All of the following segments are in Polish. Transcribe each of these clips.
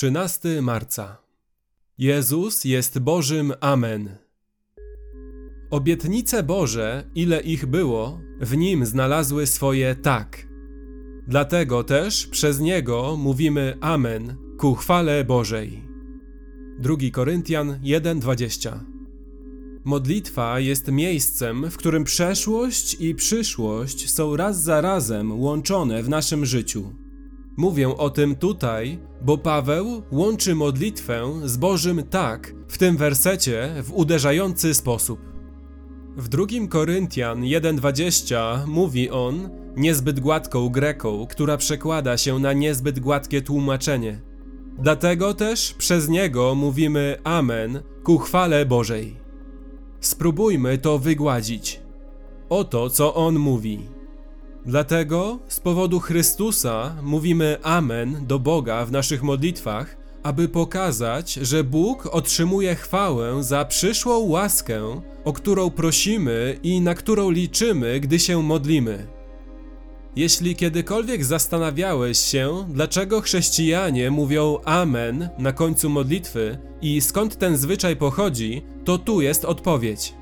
13 marca. Jezus jest Bożym Amen. Obietnice Boże, ile ich było, w nim znalazły swoje tak. Dlatego też przez niego mówimy Amen ku chwale Bożej. 2 Koryntian 1:20 Modlitwa jest miejscem, w którym przeszłość i przyszłość są raz za razem łączone w naszym życiu. Mówię o tym tutaj, bo Paweł łączy modlitwę z Bożym tak w tym wersecie w uderzający sposób. W 2 Koryntian 1:20 mówi on niezbyt gładką greką, która przekłada się na niezbyt gładkie tłumaczenie. Dlatego też przez niego mówimy Amen ku chwale Bożej. Spróbujmy to wygładzić. Oto co on mówi. Dlatego z powodu Chrystusa mówimy Amen do Boga w naszych modlitwach, aby pokazać, że Bóg otrzymuje chwałę za przyszłą łaskę, o którą prosimy i na którą liczymy, gdy się modlimy. Jeśli kiedykolwiek zastanawiałeś się, dlaczego chrześcijanie mówią Amen na końcu modlitwy i skąd ten zwyczaj pochodzi, to tu jest odpowiedź.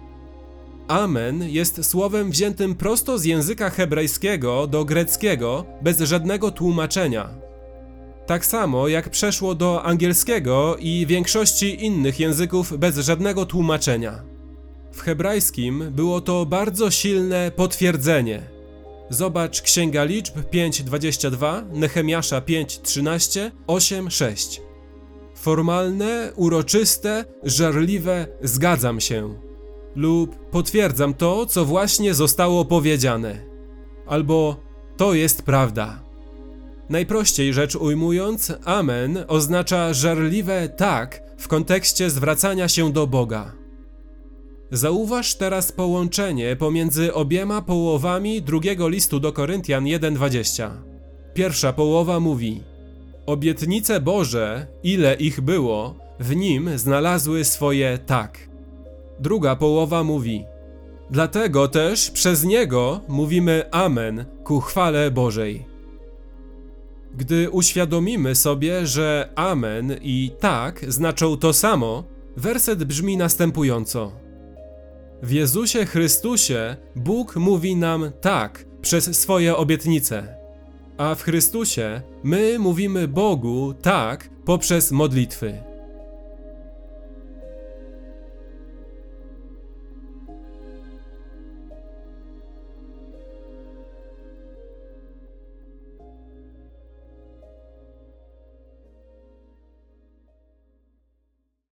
Amen jest słowem wziętym prosto z języka hebrajskiego do greckiego bez żadnego tłumaczenia. Tak samo jak przeszło do angielskiego i większości innych języków bez żadnego tłumaczenia. W hebrajskim było to bardzo silne potwierdzenie. Zobacz Księga Liczb 5:22, Nehemiasza 5:13, 8:6. Formalne, uroczyste, żarliwe zgadzam się lub potwierdzam to, co właśnie zostało powiedziane. Albo to jest prawda. Najprościej rzecz ujmując, Amen oznacza żarliwe tak w kontekście zwracania się do Boga. Zauważ teraz połączenie pomiędzy obiema połowami drugiego listu do Koryntian 1:20. Pierwsza połowa mówi: Obietnice Boże, ile ich było, w nim znalazły swoje tak. Druga połowa mówi: Dlatego też przez niego mówimy Amen ku chwale Bożej. Gdy uświadomimy sobie, że Amen i tak znaczą to samo, werset brzmi następująco: W Jezusie Chrystusie Bóg mówi nam tak przez swoje obietnice, a w Chrystusie my mówimy Bogu tak poprzez modlitwy.